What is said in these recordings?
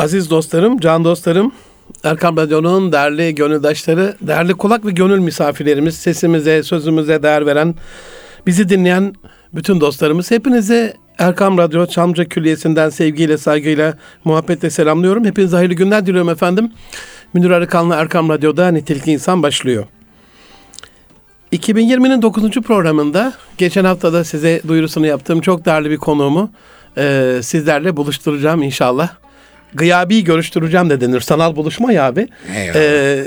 Aziz dostlarım, can dostlarım, Erkam Radyo'nun değerli gönüldaşları, değerli kulak ve gönül misafirlerimiz, sesimize, sözümüze değer veren, bizi dinleyen bütün dostlarımız, hepinize Erkam Radyo Çamlıca Külliyesi'nden sevgiyle, saygıyla, muhabbetle selamlıyorum. Hepinize hayırlı günler diliyorum efendim. Münir Arıkan'la Erkam Radyo'da Nitelikli İnsan başlıyor. 2020'nin 9. programında geçen hafta da size duyurusunu yaptığım çok değerli bir konuğumu e, sizlerle buluşturacağım inşallah. Gıyabi görüştüreceğim de denir. Sanal buluşma ya abi. E,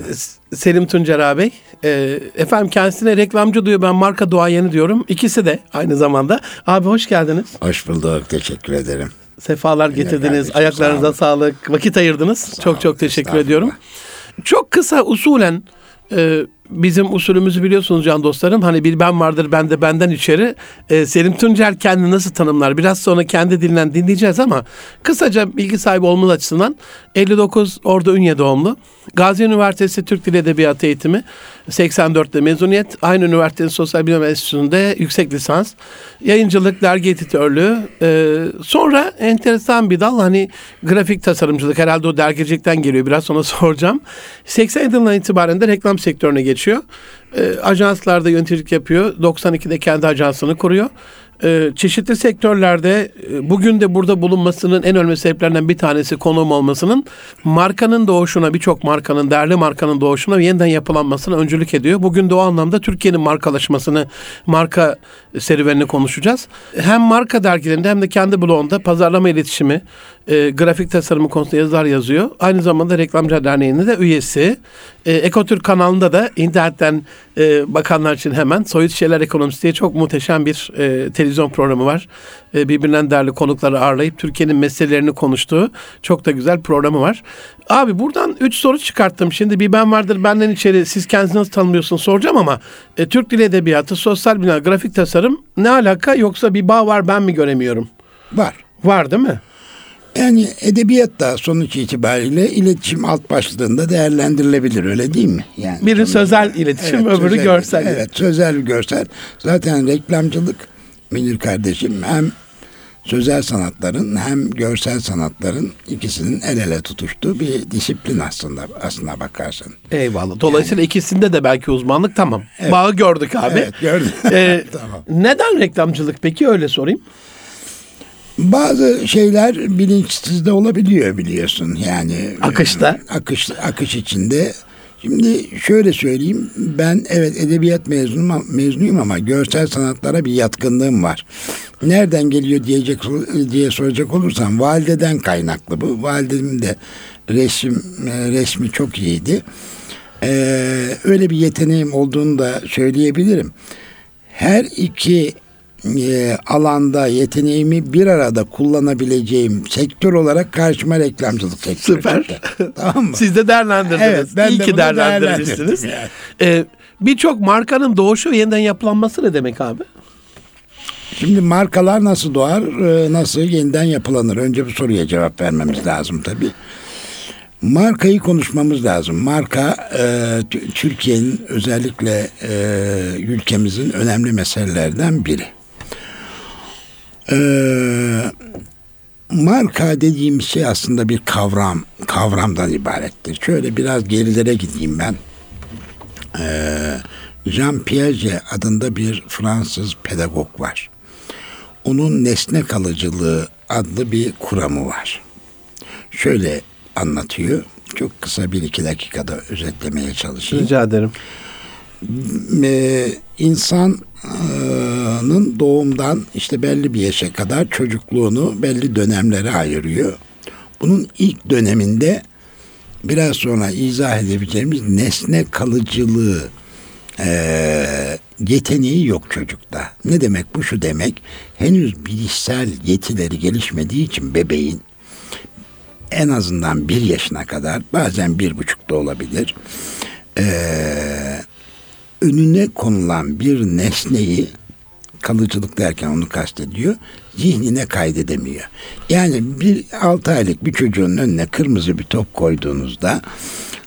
Selim Tuncer abi. E, efendim kendisine reklamcı diyor ben marka duayeni diyorum. İkisi de aynı zamanda. Abi hoş geldiniz. Hoş bulduk. Teşekkür ederim. Sefalar getirdiniz. kardeşim, Ayaklarınıza sağ sağlık. Vakit ayırdınız. çok olun, çok teşekkür ediyorum. Çok kısa usulen e, bizim usulümüzü biliyorsunuz can dostlarım. Hani bir ben vardır ben de benden içeri. E, Selim Tuncer kendini nasıl tanımlar? Biraz sonra kendi dilinden dinleyeceğiz ama kısaca bilgi sahibi olmanız açısından 59 Ordu Ünye doğumlu. Gazi Üniversitesi Türk Dili Edebiyatı eğitimi 84'te mezuniyet. Aynı üniversitenin Sosyal Bilim Enstitüsü'nde yüksek lisans. Yayıncılık, dergi editörlüğü. E, sonra enteresan bir dal hani grafik tasarımcılık. Herhalde o dergicilikten geliyor. Biraz sonra soracağım. 80 yılından itibaren de reklam sektörüne geçiyor. E, ajanslarda yöneticilik yapıyor. 92'de kendi ajansını kuruyor. E, çeşitli sektörlerde e, bugün de burada bulunmasının en önemli sebeplerinden bir tanesi konuğum olmasının markanın doğuşuna birçok markanın değerli markanın doğuşuna yeniden yapılanmasına öncülük ediyor. Bugün de o anlamda Türkiye'nin markalaşmasını marka serüvenini konuşacağız. Hem marka dergilerinde hem de kendi blogunda pazarlama iletişimi, e, grafik tasarımı konusunda yazılar yazıyor. Aynı zamanda Reklamcı Derneği'nin de üyesi. E, Ekotürk kanalında da internetten e, bakanlar için hemen Soyut Şeyler Ekonomisi diye çok muhteşem bir e, televizyon programı var. E, birbirinden değerli konukları ağırlayıp Türkiye'nin meselelerini konuştuğu çok da güzel programı var. Abi buradan üç soru çıkarttım. Şimdi bir ben vardır benden içeri siz kendinizi nasıl tanımlıyorsunuz soracağım ama e, Türk Dili Edebiyatı, sosyal bilimler, grafik tasarım ne alaka yoksa bir bağ var ben mi göremiyorum? Var. Var değil mi? Yani edebiyat da sonuç itibariyle iletişim alt başlığında değerlendirilebilir öyle değil mi? Yani Biri sözel iletişim, Evet, öbürü sözel- görsel. Evet sözel görsel. Zaten reklamcılık Münir kardeşim hem sözel sanatların hem görsel sanatların ikisinin el ele tutuştuğu bir disiplin aslında aslına bakarsın. Eyvallah. Dolayısıyla ikisinde de belki uzmanlık tamam. Bağı gördük abi. Evet gördün. Ee, tamam. Neden reklamcılık peki öyle sorayım? Bazı şeyler bilinçsizde olabiliyor biliyorsun yani. Akışta. e, Akış, akış içinde. Şimdi şöyle söyleyeyim ben evet edebiyat mezunum, mezunuyum ama görsel sanatlara bir yatkınlığım var. Nereden geliyor diyecek diye soracak olursam valideden kaynaklı bu. Validemin de resim e, resmi çok iyiydi. Ee, öyle bir yeteneğim olduğunu da söyleyebilirim. Her iki e, alanda yeteneğimi bir arada kullanabileceğim sektör olarak karşıma reklamcılık sektörü Süper. tamam mı? Siz de değerlendirdiniz. Evet, ben İyi de ki değerlendirmişsiniz. yani. Ee, Birçok markanın doğuşu ve yeniden yapılanması ne demek abi? Şimdi markalar nasıl doğar, e, nasıl yeniden yapılanır? Önce bu soruya cevap vermemiz lazım tabii. Markayı konuşmamız lazım. Marka e, Türkiye'nin özellikle e, ülkemizin önemli meselelerden biri. E, marka dediğimiz şey aslında bir kavram, kavramdan ibarettir. Şöyle biraz gerilere gideyim ben. E, Jean Piaget adında bir Fransız pedagog var. Onun nesne kalıcılığı adlı bir kuramı var. Şöyle anlatıyor. Çok kısa bir iki dakikada özetlemeye çalışayım. Rica ederim. Ee, insanın doğumdan işte belli bir yaşa kadar çocukluğunu belli dönemlere ayırıyor. Bunun ilk döneminde biraz sonra izah edebileceğimiz nesne kalıcılığı eee, yeteneği yok çocukta. Ne demek bu? Şu demek henüz bilişsel yetileri gelişmediği için bebeğin en azından bir yaşına kadar bazen bir buçukta olabilir. Eee, önüne konulan bir nesneyi kalıcılık derken onu kastediyor. Zihnine kaydedemiyor. Yani bir altı aylık bir çocuğun önüne kırmızı bir top koyduğunuzda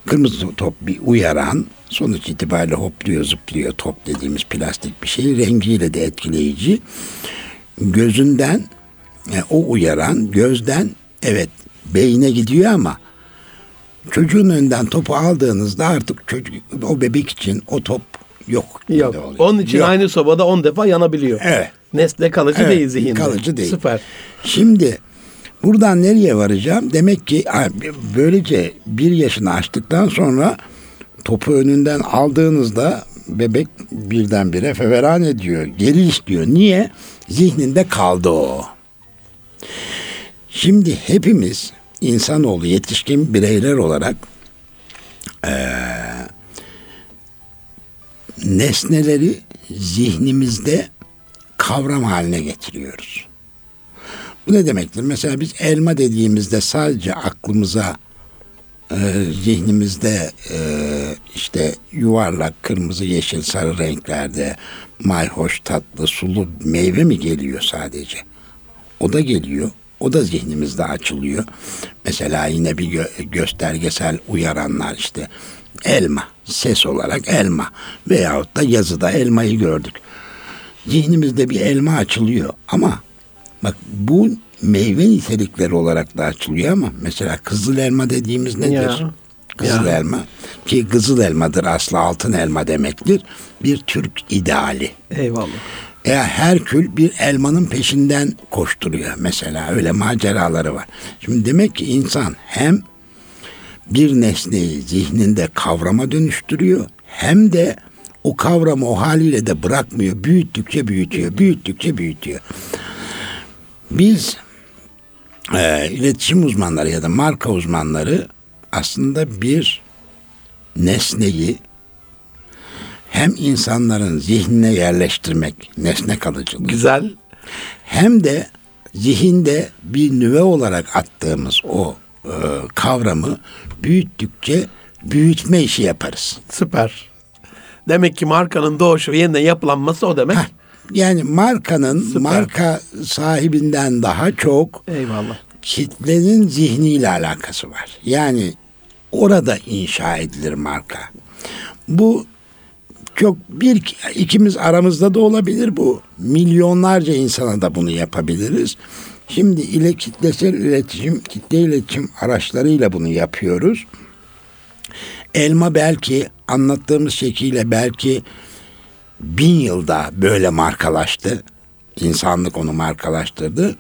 kırmızı top bir uyaran sonuç itibariyle hopluyor zıplıyor top dediğimiz plastik bir şey rengiyle de etkileyici gözünden e, o uyaran gözden evet beyine gidiyor ama çocuğun önünden topu aldığınızda artık çocuk o bebek için o top yok. Yok. oluyor. Onun için Yok. aynı sobada 10 defa yanabiliyor. Evet. Nesne kalıcı Evet, değil zihinde. kalıcı değil. Süper. Şimdi buradan nereye varacağım? Demek ki böylece bir yaşını aştıktan sonra topu önünden aldığınızda bebek birdenbire feveran ediyor. Geri istiyor. Niye? Zihninde kaldı o. Şimdi hepimiz insanoğlu yetişkin bireyler olarak eee, nesneleri zihnimizde kavram haline getiriyoruz. Bu ne demektir? Mesela biz elma dediğimizde sadece aklımıza e, zihnimizde e, işte yuvarlak, kırmızı, yeşil, sarı renklerde mayhoş, tatlı, sulu meyve mi geliyor sadece? O da geliyor. O da zihnimizde açılıyor. Mesela yine bir gö- göstergesel uyaranlar işte elma, ses olarak elma veyahut da yazıda elmayı gördük. Zihnimizde bir elma açılıyor ama bak bu meyve nitelikleri olarak da açılıyor ama mesela kızıl elma dediğimiz nedir? Ya. Kızıl Ya. elma ki kızıl elmadır aslı altın elma demektir. Bir Türk ideali. Eyvallah. Ya Herkül bir elmanın peşinden koşturuyor mesela öyle maceraları var. Şimdi demek ki insan hem bir nesneyi zihninde kavrama dönüştürüyor hem de o kavramı o haliyle de bırakmıyor. Büyüttükçe büyütüyor, büyüttükçe büyütüyor. Biz e, iletişim uzmanları ya da marka uzmanları aslında bir nesneyi hem insanların zihnine yerleştirmek, nesne kalıcılığı Güzel. hem de zihinde bir nüve olarak attığımız o e, kavramı büyüttükçe büyütme işi yaparız. Süper. Demek ki markanın doğuşu yeniden yapılanması o demek. Heh, yani markanın Süper. marka sahibinden daha çok Eyvallah. kitlenin zihniyle alakası var. Yani orada inşa edilir marka. Bu çok bir ikimiz aramızda da olabilir bu. Milyonlarca insana da bunu yapabiliriz. Şimdi ile kitlesel iletişim, kitle iletişim araçlarıyla bunu yapıyoruz. Elma belki anlattığımız şekilde belki bin yılda böyle markalaştı. İnsanlık onu markalaştırdı.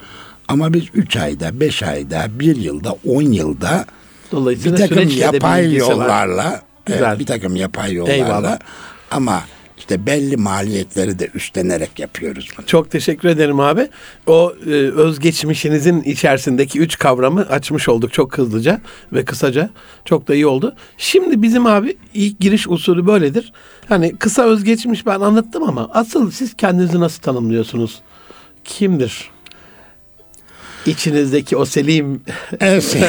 Ama biz üç ayda, beş ayda, bir yılda, on yılda bir Dolayısıyla takım yapay bir ilgisi var. yollarla, evet, bir takım yapay yollarla Eyvallah. ama işte belli maliyetleri de üstlenerek yapıyoruz bunu. Çok teşekkür ederim abi. O e, özgeçmişinizin içerisindeki üç kavramı açmış olduk çok hızlıca ve kısaca. Çok da iyi oldu. Şimdi bizim abi ilk giriş usulü böyledir. Hani kısa özgeçmiş ben anlattım ama asıl siz kendinizi nasıl tanımlıyorsunuz? Kimdir? İçinizdeki o selim Evet.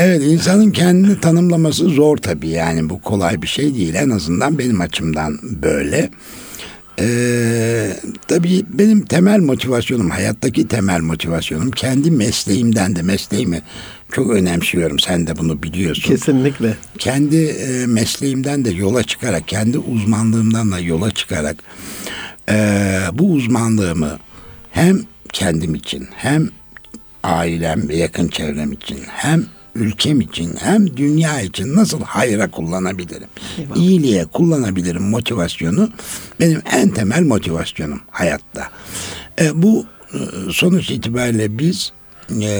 evet insanın kendini tanımlaması zor tabii yani bu kolay bir şey değil en azından benim açımdan böyle. Ee, tabii benim temel motivasyonum hayattaki temel motivasyonum kendi mesleğimden de mesleğimi çok önemsiyorum sen de bunu biliyorsun. kesinlikle. kendi e, mesleğimden de yola çıkarak, kendi uzmanlığımdan da yola çıkarak e, bu uzmanlığımı hem kendim için, hem ailem ve yakın çevrem için, hem ülkem için, hem dünya için nasıl hayra kullanabilirim, Eyvallah. iyiliğe kullanabilirim motivasyonu benim en temel motivasyonum hayatta. E, bu e, sonuç itibariyle biz e,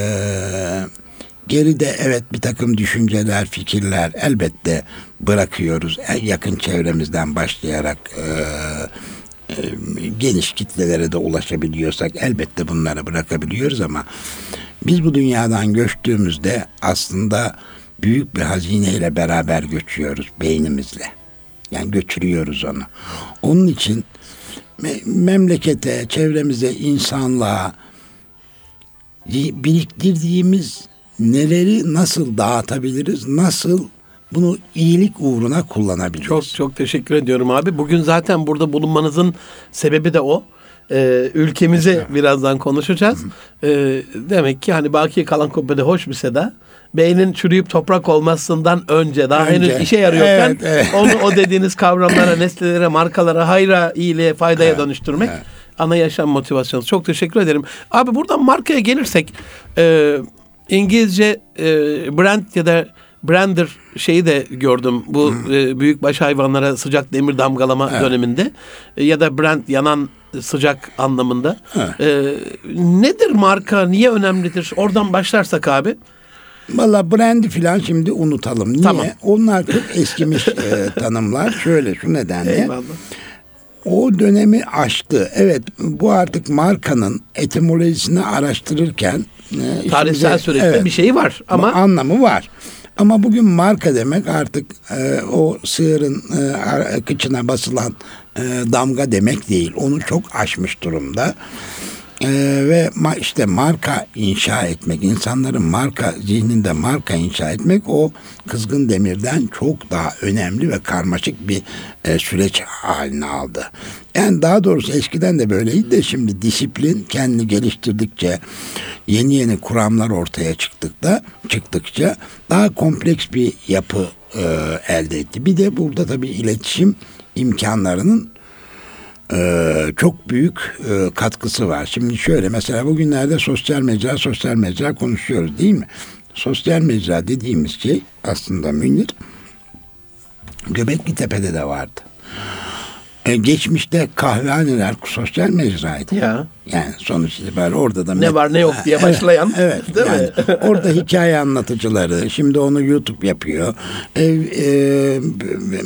geride evet bir takım düşünceler, fikirler elbette bırakıyoruz. En yakın çevremizden başlayarak e, e, geniş kitlelere de ulaşabiliyorsak elbette bunları bırakabiliyoruz ama biz bu dünyadan göçtüğümüzde aslında büyük bir hazineyle beraber göçüyoruz beynimizle. Yani götürüyoruz onu. Onun için me- memlekete, çevremize, insanlığa biriktirdiğimiz neleri nasıl dağıtabiliriz, nasıl bunu iyilik uğruna kullanabiliriz. Çok çok teşekkür ediyorum abi. Bugün zaten burada bulunmanızın sebebi de o. Ee, ülkemizi birazdan konuşacağız. Ee, demek ki hani baki kalan kubbede hoş bir seda. Beynin çürüyüp toprak olmasından önce daha Önce. henüz işe yarıyorken Evet, evet. onu o dediğiniz kavramlara, nesnelere, markalara, hayra, iyiliğe, faydaya Evet, dönüştürmek evet. ana yaşam motivasyonu. Çok teşekkür ederim. Abi buradan markaya gelirsek e, İngilizce e, brand ya da brander şeyi de gördüm bu e, büyükbaş hayvanlara sıcak demir damgalama döneminde E, ya da brand yanan sıcak anlamında. Evet. E, nedir marka? Niye önemlidir? Oradan başlarsak abi. Valla brandi filan şimdi unutalım. Niye? Tamam. Onlar çok eskimiş e, tanımlar. Şöyle şu nedenle. Eyvallah. O dönemi aştı. Evet bu artık markanın etimolojisini araştırırken e, Tarihsel işimize- süreçte evet, bir şeyi var ama anlamı var. Ama bugün marka demek artık e, o sığırın e, kıçına basılan e, damga demek değil. Onu çok aşmış durumda. E, ve ma- işte marka inşa etmek, insanların marka zihninde marka inşa etmek o kızgın demirden çok daha önemli ve karmaşık bir e, süreç haline aldı. Yani daha doğrusu eskiden de böyleydi de şimdi disiplin kendini geliştirdikçe yeni yeni kuramlar ortaya çıktıkta çıktıkça daha kompleks bir yapı e, elde etti. Bir de burada tabii iletişim imkanlarının e, çok büyük e, katkısı var. Şimdi şöyle mesela bugünlerde sosyal mecra sosyal mecra konuşuyoruz değil mi? Sosyal mecra dediğimiz şey aslında Münir Göbekli Tepe'de de vardı. E, geçmişte kahvehaneler sosyal mecraydı. Ya. Yani sonuç itibariyle orada da ne var ne yok diye başlayan. Evet. Değil yani mi? orada hikaye anlatıcıları, şimdi onu YouTube yapıyor. Ev, e,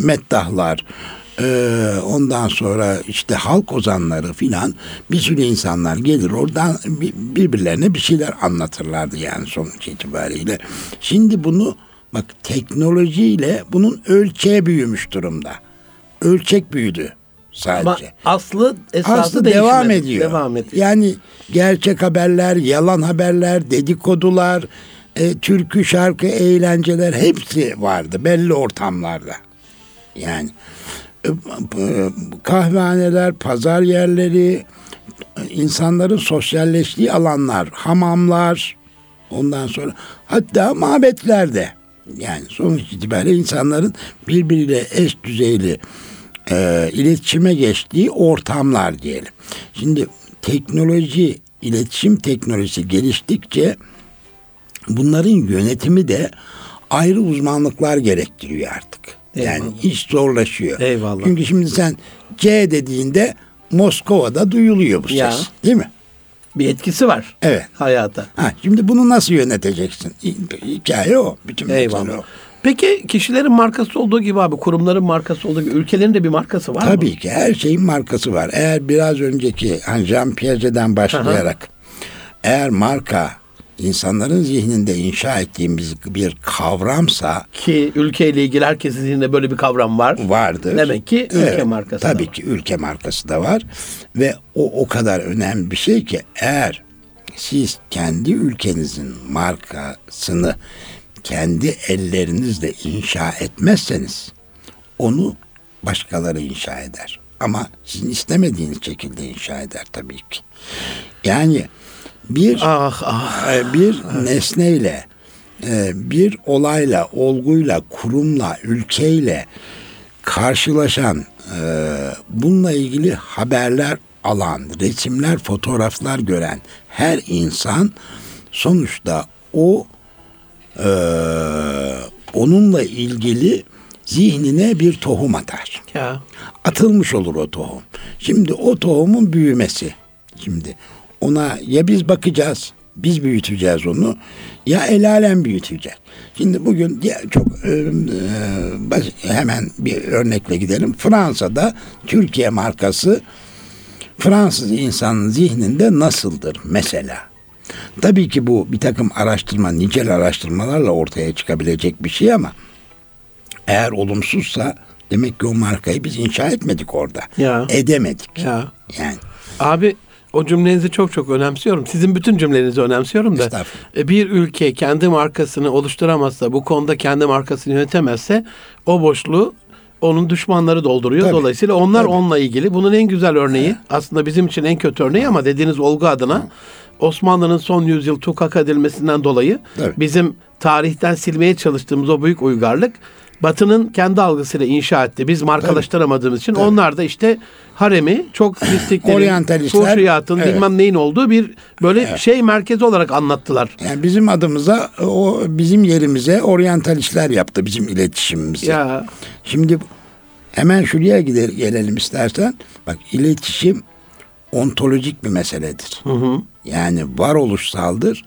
meddahlar, e, ondan sonra işte halk ozanları filan bir sürü insanlar gelir oradan bi- birbirlerine bir şeyler anlatırlardı yani sonuç itibariyle. Şimdi bunu bak teknolojiyle bunun ölçeğe büyümüş durumda. Ölçek büyüdü sadece Ama aslı esası aslı devam ediyor. Devam ediyor. Yani gerçek haberler, yalan haberler, dedikodular, e, türkü, şarkı, eğlenceler hepsi vardı belli ortamlarda. Yani kahvehaneler, pazar yerleri, insanların sosyalleştiği alanlar, hamamlar, ondan sonra hatta mabetlerde yani sonuç itibariyle insanların birbiriyle eş düzeyli e, iletişime geçtiği ortamlar diyelim. Şimdi teknoloji, iletişim teknolojisi geliştikçe bunların yönetimi de ayrı uzmanlıklar gerektiriyor artık. Yani iş zorlaşıyor. Eyvallah. Çünkü şimdi sen C dediğinde Moskova'da duyuluyor bu ses. Ya. Değil mi? Bir etkisi var Evet. hayata. Ha, şimdi bunu nasıl yöneteceksin? Hi- Hikaye o. Bütün Eyvallah. o. Peki kişilerin markası olduğu gibi abi kurumların markası olduğu gibi ülkelerin de bir markası var mı? Tabii ki her şeyin markası var. Eğer biraz önceki hani Jean Piaget'den başlayarak eğer marka insanların zihninde inşa ettiğimiz bir kavramsa Ki ülkeyle ilgili herkesin zihninde böyle bir kavram var. vardır. Demek ki ülke markası da Tabii var. ki ülke markası da var ve o o kadar önemli bir şey ki eğer siz kendi ülkenizin markasını kendi ellerinizle inşa etmezseniz onu başkaları inşa eder. Ama sizin istemediğiniz şekilde inşa eder tabii ki. Yani bir Ah ah. e, bir nesneyle, e, bir olayla, olguyla, kurumla, ülkeyle karşılaşan, e, bununla ilgili haberler alan, resimler, fotoğraflar gören her insan sonuçta o e, onunla ilgili zihnine bir tohum atar Ya. atılmış olur o tohum. Şimdi o tohumun büyümesi. Şimdi ona ya biz bakacağız, biz büyüteceğiz onu ya el alem büyütecek. Şimdi bugün çok e, e, hemen bir örnekle gidelim. Fransa'da Türkiye markası Fransız insanın zihninde nasıldır mesela? Tabii ki bu bir takım araştırma, nicel araştırmalarla ortaya çıkabilecek bir şey ama eğer olumsuzsa demek ki o markayı biz inşa etmedik orada. Ya. Edemedik. Ya. Yani Abi o cümlenizi çok çok önemsiyorum. Sizin bütün cümlenizi önemsiyorum da. E, Bir ülke kendi markasını oluşturamazsa, bu konuda kendi markasını yönetemezse o boşluğu onun düşmanları dolduruyor. Tabii. Dolayısıyla onlar Tabii. onunla ilgili. Bunun en güzel örneği aslında bizim için en kötü örneği ama dediğiniz olgu adına Osmanlı'nın son yüzyıl tukak edilmesinden dolayı Tabii. bizim tarihten silmeye çalıştığımız o büyük uygarlık Batı'nın kendi algısıyla inşa etti. Biz markalaştıramadığımız için onlar da işte haremi çok mistiklerin, fuhşiyatın evet. bilmem neyin olduğu bir böyle şey merkezi olarak anlattılar. Yani bizim adımıza o bizim yerimize oryantalistler yaptı bizim iletişimimizi. Ya Şimdi hemen şuraya gider, gelelim istersen. Bak iletişim ontolojik bir meseledir. Yani varoluşsaldır.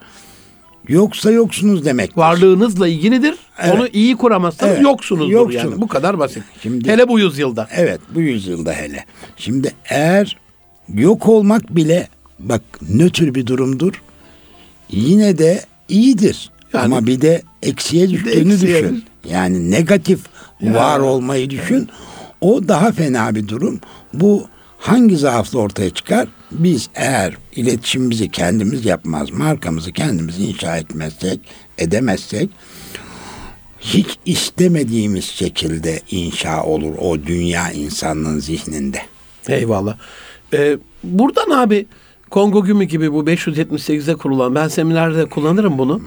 Yoksa yoksunuz demek. varlığınızla ilgilidir. Evet. Onu iyi kuramazsanız Evet, yoksunuzdur yoksun. yani. Bu kadar basit. Şimdi- Hele bu yüzyılda. Evet bu yüzyılda hele. Şimdi eğer yok olmak bile bak nötr bir durumdur. Yine de iyidir. Yani- Ama bir de eksiye düştüğünü eksiye düşün. Yani negatif var olmayı düşün. O daha fena bir durum. Bu hangi zaafla ortaya çıkar? Biz eğer iletişimimizi kendimiz yapmaz, markamızı kendimiz inşa etmezsek, edemezsek hiç istemediğimiz şekilde inşa olur o dünya insanlığın zihninde. Eyvallah. Ee, buradan abi Kongo Gümü gibi bu 578'de kurulan ben seminerde kullanırım bunu.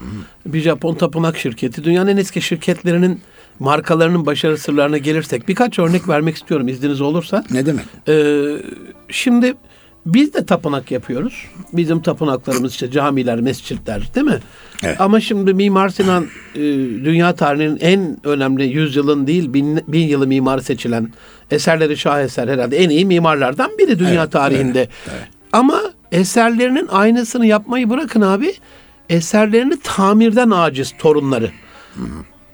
Bir Japon tapınak şirketi. Dünyanın en eski şirketlerinin markalarının başarı sırlarına gelirsek birkaç örnek vermek istiyorum izniniz olursa. Ne demek? Ee, şimdi biz de tapınak yapıyoruz. Bizim tapınaklarımız işte camiler, mescitler değil mi? Evet. Ama şimdi Mimar Sinan e, dünya tarihinin en önemli yüzyılın değil bin, bin yılı mimarı seçilen eserleri şaheser herhalde en iyi mimarlardan biri dünya Evet, tarihinde. evet, evet. Ama eserlerinin aynısını yapmayı bırakın abi. Eserlerini tamirden aciz torunları.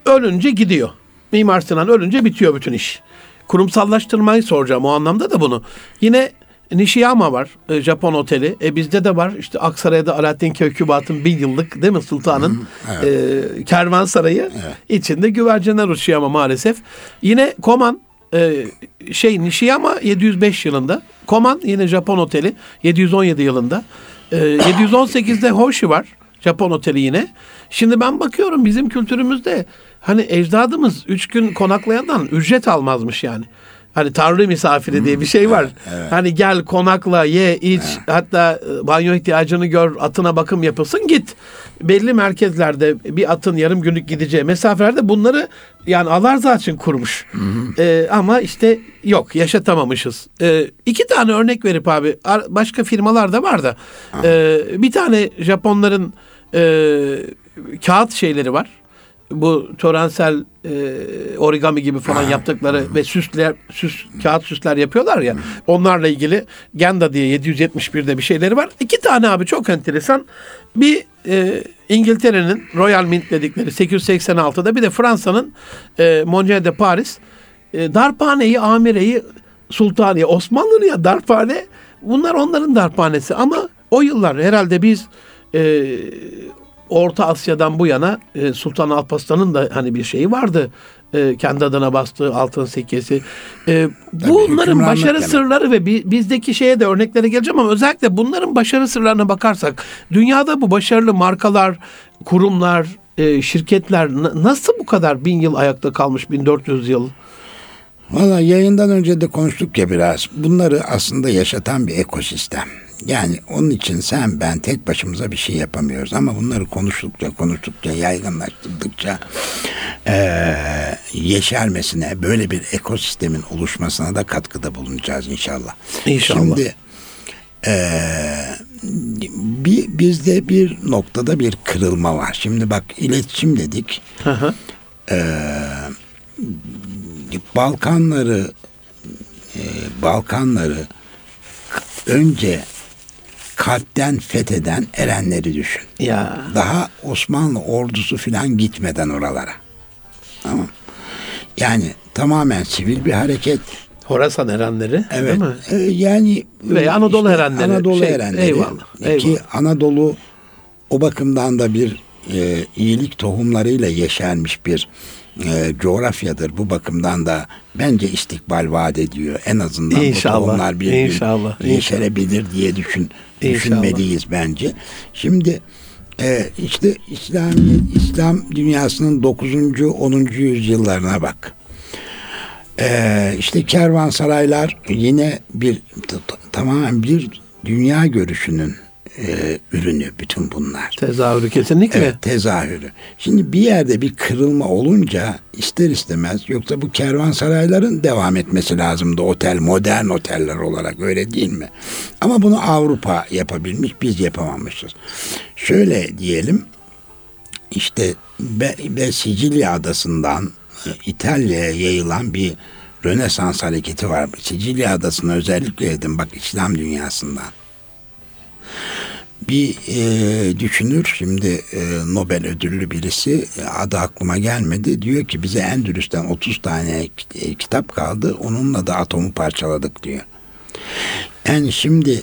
Ölünce gidiyor. Mimar Sinan ölünce bitiyor bütün iş. Kurumsallaştırmayı soracağım o anlamda da bunu. Yine Nishiyama var, e, Japon oteli. E bizde de var işte Aksaray'da Alaaddin Keykubat'ın bin yıllık değil mi sultanın e, kervansarayı. içinde güvercinler uçuyor ama maalesef. Yine Koman e, şey Nishiyama 705 yılında. Koman yine Japon oteli 717 yılında. E, 718'de Hoshi var. Japon oteli yine. Şimdi ben bakıyorum bizim kültürümüzde hani ecdadımız üç gün konaklayandan ücret almazmış yani. Hani tanrı misafiri diye bir şey var. Hani gel konakla ye iç hatta e, banyo ihtiyacını gör atına bakım yapılsın git. Belli merkezlerde bir atın yarım günlük gideceği mesafelerde bunları yani Alarza için kurmuş. Ee, ama işte yok yaşatamamışız. Ee, iki tane örnek verip abi başka firmalar da var da ee, bir tane Japonların ee, kağıt şeyleri var. Bu törensel e, origami gibi falan yaptıkları ve süsler süs kağıt süsler yapıyorlar ya. Onlarla ilgili Genda diye 771'de bir şeyleri var. İki tane abi çok enteresan. Bir e, İngiltere'nin Royal Mint dedikleri 886'da bir de Fransa'nın e, Mondial de Paris e, darphaneyi, amireyi Sultaniye, Osmanlı'nın ya darphane bunlar onların darphanesi ama o yıllar herhalde biz e, Orta Asya'dan bu yana e, Sultan Alparslan'ın da hani bir şeyi vardı. E, kendi adına bastığı altın sikkesi. E, bunların başarı demek. sırları ve bi- bizdeki şeye de örneklere geleceğim ama özellikle bunların başarı sırlarına bakarsak dünyada bu başarılı markalar, kurumlar, e, şirketler nasıl bu kadar bin yıl ayakta kalmış 1400 yıl? Valla yayından önce de konuştuk ya biraz. Bunları aslında yaşatan bir ekosistem. Yani onun için sen ben tek başımıza bir şey yapamıyoruz. Ama bunları konuştukça konuştukça yaygınlaştırdıkça eee yeşermesine böyle bir ekosistemin oluşmasına da katkıda bulunacağız inşallah. İnşallah. Şimdi eee, bir, bizde bir noktada bir kırılma var. Şimdi bak iletişim dedik. Hı hı. Balkanları e, Balkanları önce kalpten fetheden erenleri düşün. ya Daha Osmanlı ordusu filan gitmeden oralara. Tamam. Yani tamamen sivil bir hareket. Horasan erenleri Evet. değil mi? E, yani Veya Anadolu erenleri. Anadolu Şey, erenleri. eyvallah, Ki eyvallah. Anadolu o bakımdan da bir e, iyilik tohumlarıyla yeşermiş bir e, coğrafyadır. Bu bakımdan da bence istikbal vaat ediyor. En azından İnşallah, bu tohumlar bir inşallah, gün yeşerebilir diye düşün, İnşallah. düşünmeliyiz bence. Şimdi e, işte İslamiyet, İslam dünyasının 9. 10. yüzyıllarına bak. Ee, işte kervansaraylar yine bir tamamen bir dünya görüşünün e, ürünü bütün bunlar. Tezahürü kesinlikle. Evet tezahürü. Şimdi bir yerde bir kırılma olunca ister istemez yoksa bu kervansarayların devam etmesi lazımdı otel modern oteller olarak öyle değil mi? Ama bunu Avrupa yapabilmiş biz yapamamışız. Şöyle diyelim işte ve, ve Sicilya adasından e, İtalya'ya yayılan bir Rönesans hareketi var. Sicilya adasına özellikle dedim bak İslam dünyasından bir e, düşünür şimdi e, Nobel ödüllü birisi e, adı aklıma gelmedi diyor ki bize Endülüs'ten 30 tane e, kitap kaldı onunla da atomu parçaladık diyor. Yani şimdi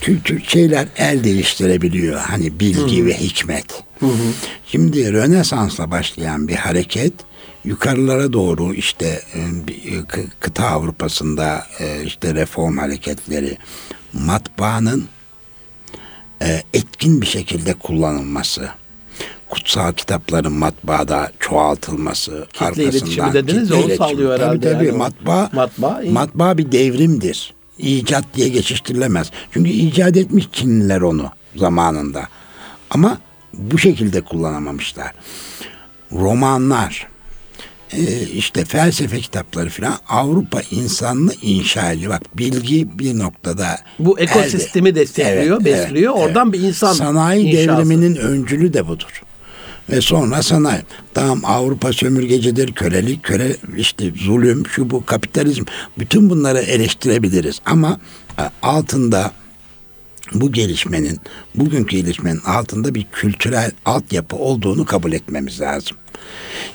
kültür şeyler el değiştirebiliyor hani bilgi hı ve hikmet. Hı hı. Şimdi Rönesans'la başlayan bir hareket yukarılara doğru işte e, kıta Avrupa'sında işte reform hareketleri matbaanın e, etkin bir şekilde kullanılması, kutsal kitapların matbaada çoğaltılması, kitle arkasından dediniz kitle onu sağlıyor herhalde. Tabii tabii yani matbaa, matbaa, matbaa bir devrimdir. İcat diye geçiştirilemez. Çünkü icat etmiş Çinliler onu zamanında. Ama bu şekilde kullanamamışlar. Romanlar, işte felsefe kitapları falan Avrupa insanını inşa ediyor. Bak bilgi bir noktada bu ekosistemi elde. destekliyor, evet, besliyor. Evet, Oradan evet. bir insan sanayi inşası. devriminin öncülü de budur. Ve sonra sanayi. Tamam Avrupa sömürgecidir, kölelik, köle işte zulüm, şu bu kapitalizm. Bütün bunları eleştirebiliriz ama e, altında bu gelişmenin, bugünkü gelişmenin altında bir kültürel altyapı olduğunu kabul etmemiz lazım.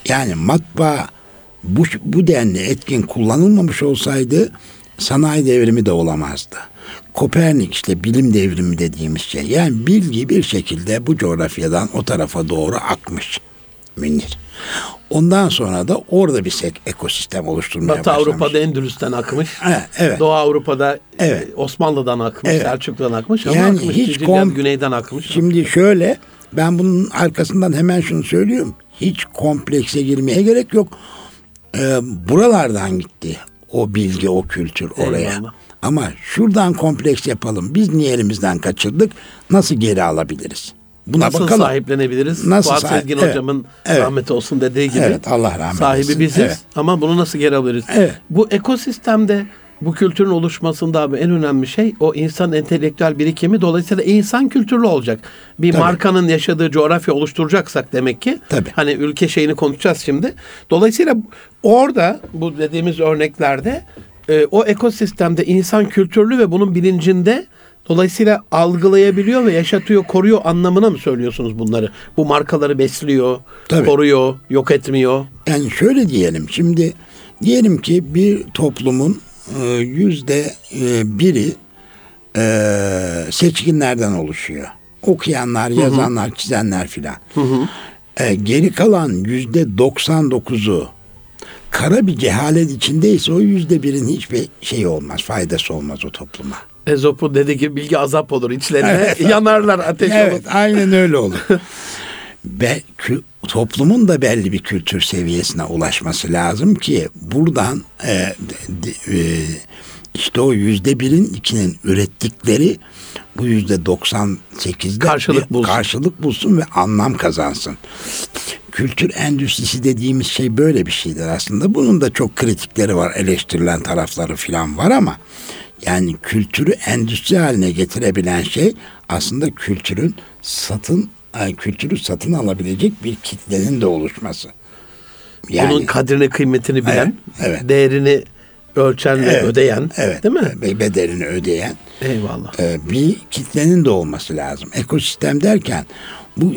Yani matbaa bu, bu denli etkin kullanılmamış olsaydı sanayi devrimi de olamazdı. Kopernik işte bilim devrimi dediğimiz şey. Yani bilgi bir şekilde bu coğrafyadan o tarafa doğru akmış. Münir. Ondan sonra da orada bir ekosistem oluşturmaya Batı başlamış. Avrupa'da Endülüs'ten akmış. Evet, evet. Doğu Avrupa'da e, evet. Osmanlı'dan akmış, evet. Selçuklu'dan akmış yani akmış, hiç kom- güneyden akmış. Şimdi şöyle ben bunun arkasından hemen şunu söylüyorum. Hiç komplekse girmeye gerek yok. Ee, buralardan gitti o bilgi, o kültür oraya. Eyvallah. Ama şuradan kompleks yapalım. Biz niye elimizden kaçırdık? Nasıl geri alabiliriz? Buna Nasıl bakalım. sahiplenebiliriz? Nasıl Fuat sahip? Sezgin evet. hocamın evet. rahmeti olsun dediği gibi. Evet Allah rahmet Sahibi etsin. biziz evet. ama bunu nasıl geri alırız? Evet. Bu ekosistemde bu kültürün oluşmasında abi en önemli şey o insan entelektüel birikimi. Dolayısıyla insan kültürlü olacak. Bir Tabii. markanın yaşadığı coğrafya oluşturacaksak demek ki. Tabii. Hani ülke şeyini konuşacağız şimdi. Dolayısıyla orada bu dediğimiz örneklerde e, o ekosistemde insan kültürlü ve bunun bilincinde Dolayısıyla algılayabiliyor ve yaşatıyor, koruyor anlamına mı söylüyorsunuz bunları? Bu markaları besliyor, Tabii. koruyor, yok etmiyor. Yani şöyle diyelim. Şimdi diyelim ki bir toplumun yüzde e, biri e, seçkinlerden oluşuyor. Okuyanlar, yazanlar, hı hı. çizenler filan. Geri kalan yüzde 99'u kara bir cehalet içindeyse o yüzde birin hiçbir şey olmaz, faydası olmaz o topluma. Ezop'un dediği gibi bilgi azap olur içlerine. Evet. Yanarlar ateş evet, olur. aynen öyle olur. Be, kü, toplumun da belli bir kültür seviyesine ulaşması lazım ki buradan e, de, e, işte o yüzde birin ikinin ürettikleri bu yüzde 98'de karşılık bulsun. karşılık bulsun ve anlam kazansın. Kültür endüstrisi dediğimiz şey böyle bir şeydir aslında. Bunun da çok kritikleri var, eleştirilen tarafları falan var ama yani kültürü endüstri haline getirebilen şey aslında kültürün satın kültürü satın alabilecek bir kitlenin de oluşması. Yani, Onun kadrini kıymetini bilen, evet, evet. değerini ölçen evet, ve ödeyen, evet, değil mi? Bedelini ödeyen. Eyvallah. E, bir kitlenin de olması lazım. Ekosistem derken bu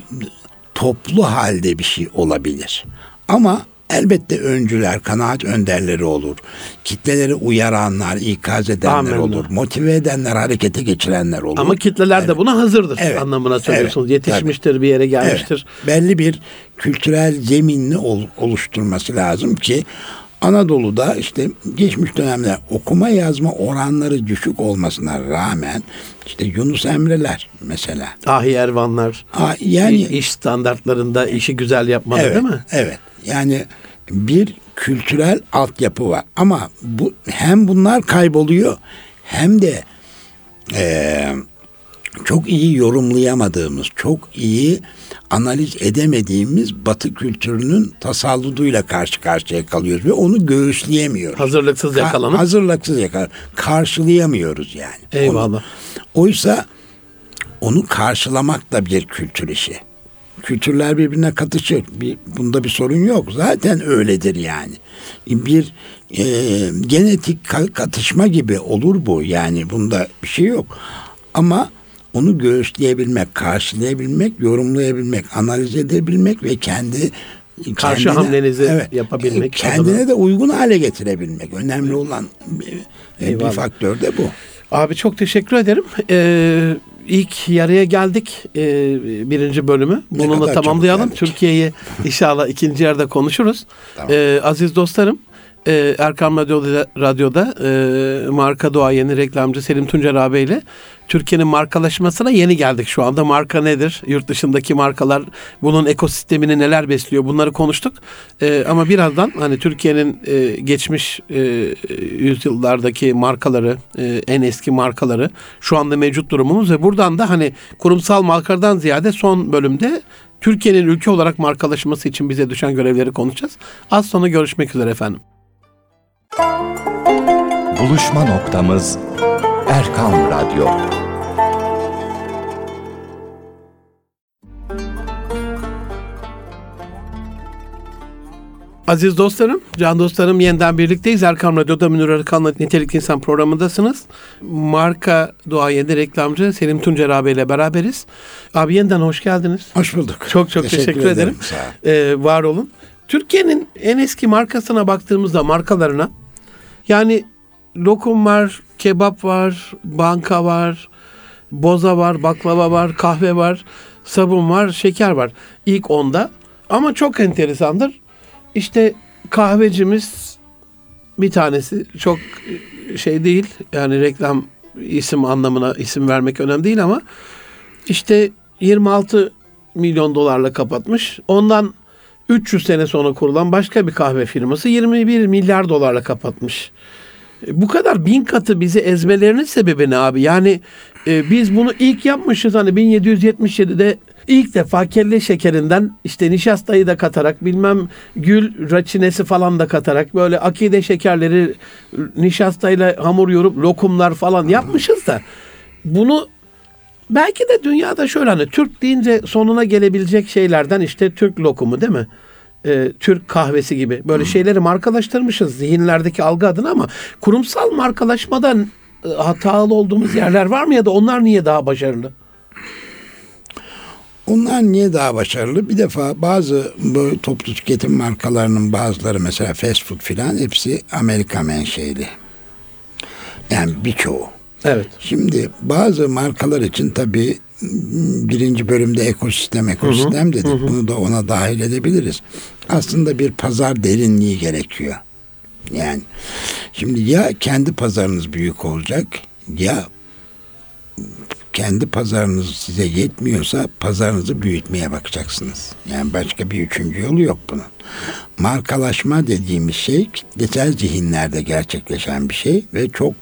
toplu halde bir şey olabilir. Ama Elbette öncüler, kanaat önderleri olur. Kitleleri uyaranlar, ikaz edenler Amenna. olur. Motive edenler, harekete geçirenler olur. Ama kitleler evet. de buna hazırdır evet. anlamına söylüyorsunuz. Evet. Yetişmiştir, Tabii. bir yere gelmiştir. Evet. Belli bir kültürel zeminini oluşturması lazım ki Anadolu'da işte geçmiş dönemler okuma yazma oranları düşük olmasına rağmen işte Yunus Emre'ler mesela. Ahi Ervanlar. Ah, yani iş standartlarında işi güzel yapmalı evet, değil mi? Evet. Yani bir kültürel altyapı var. Ama bu hem bunlar kayboluyor hem de e, çok iyi yorumlayamadığımız, çok iyi analiz edemediğimiz Batı kültürünün tasalluduyla karşı karşıya kalıyoruz ve onu göğüsleyemiyoruz. Hazırlıksız yakalanıp. Ka- hazırlıksız yakalanıp karşılayamıyoruz yani. Eyvallah. Onu. Oysa onu karşılamak da bir kültür işi. Kültürler birbirine katışır. Bir, bunda bir sorun yok. Zaten öyledir yani. Bir e, genetik katışma gibi olur bu. Yani bunda bir şey yok. Ama onu göğüsleyebilmek, karşılayabilmek, yorumlayabilmek, analiz edebilmek ve kendi karşı kendine, hamlenizi evet, yapabilmek. Kendine adına. de uygun hale getirebilmek. Önemli olan bir, bir faktör de bu. Abi çok teşekkür ederim. Ee, ilk yarıya geldik e, birinci bölümü. Bununla tamamlayalım. Türkiye'yi inşallah ikinci yarıda konuşuruz. Tamam. Ee, aziz dostlarım e, Erkam Radyo'da, Radyo'da e, marka duayeni reklamcı Selim Tuncer abi ile Türkiye'nin markalaşmasına yeni geldik şu anda. Marka nedir? Yurt dışındaki markalar bunun ekosistemini neler besliyor? Bunları konuştuk. E, ama birazdan hani Türkiye'nin e, geçmiş e, yüzyıllardaki markaları, e, en eski markaları, şu anda mevcut durumumuz ve buradan da hani kurumsal markadan ziyade son bölümde Türkiye'nin ülke olarak markalaşması için bize düşen görevleri konuşacağız. Az sonra görüşmek üzere efendim. Buluşma noktamız Erkan Radyo. Aziz dostlarım, can dostlarım yeniden birlikteyiz. Erkam Radyo'da Münir Arıkan'la Nitelik İnsan programındasınız. Marka duayeni reklamcı Selim Tuncer abiyle beraberiz. Abi yeniden hoş geldiniz. Hoş bulduk. Çok çok teşekkür, teşekkür ederim. ederim. Sağ ee, var olun. Türkiye'nin en eski markasına baktığımızda markalarına yani lokum var, kebap var, banka var, boza var, baklava var, kahve var, sabun var, şeker var. İlk onda. Ama çok enteresandır. İşte kahvecimiz bir tanesi çok şey değil. Yani reklam isim anlamına isim vermek önemli değil ama işte 26 milyon dolarla kapatmış. Ondan 300 sene sonra kurulan başka bir kahve firması 21 milyar dolarla kapatmış. Bu kadar bin katı bizi ezmelerinin sebebi ne abi? Yani e, biz bunu ilk yapmışız hani 1777'de ilk defa kelle şekerinden işte nişastayı da katarak bilmem gül raçinesi falan da katarak böyle akide şekerleri nişastayla hamur yorup lokumlar falan yapmışız da bunu belki de dünyada şöyle hani Türk deyince sonuna gelebilecek şeylerden işte Türk lokumu değil mi? e, Türk kahvesi gibi böyle şeyleri markalaştırmışız zihinlerdeki algı adına ama kurumsal markalaşmadan e, hatalı olduğumuz yerler var mı ya da onlar niye daha başarılı? Onlar niye daha başarılı? Bir defa bazı böyle toplu tüketim markalarının bazıları mesela fast food filan hepsi Amerika menşeli. Yani birçoğu. Evet. Şimdi bazı markalar için tabii birinci bölümde ekosistem ekosistem hı hı, dedik. Hı. Bunu da ona dahil edebiliriz. Aslında bir pazar derinliği gerekiyor. Yani şimdi ya kendi pazarınız büyük olacak ya kendi pazarınız size yetmiyorsa pazarınızı büyütmeye bakacaksınız. Yani başka bir üçüncü yolu yok bunun. Markalaşma dediğimiz şey kitlesel zihinlerde gerçekleşen bir şey ve çok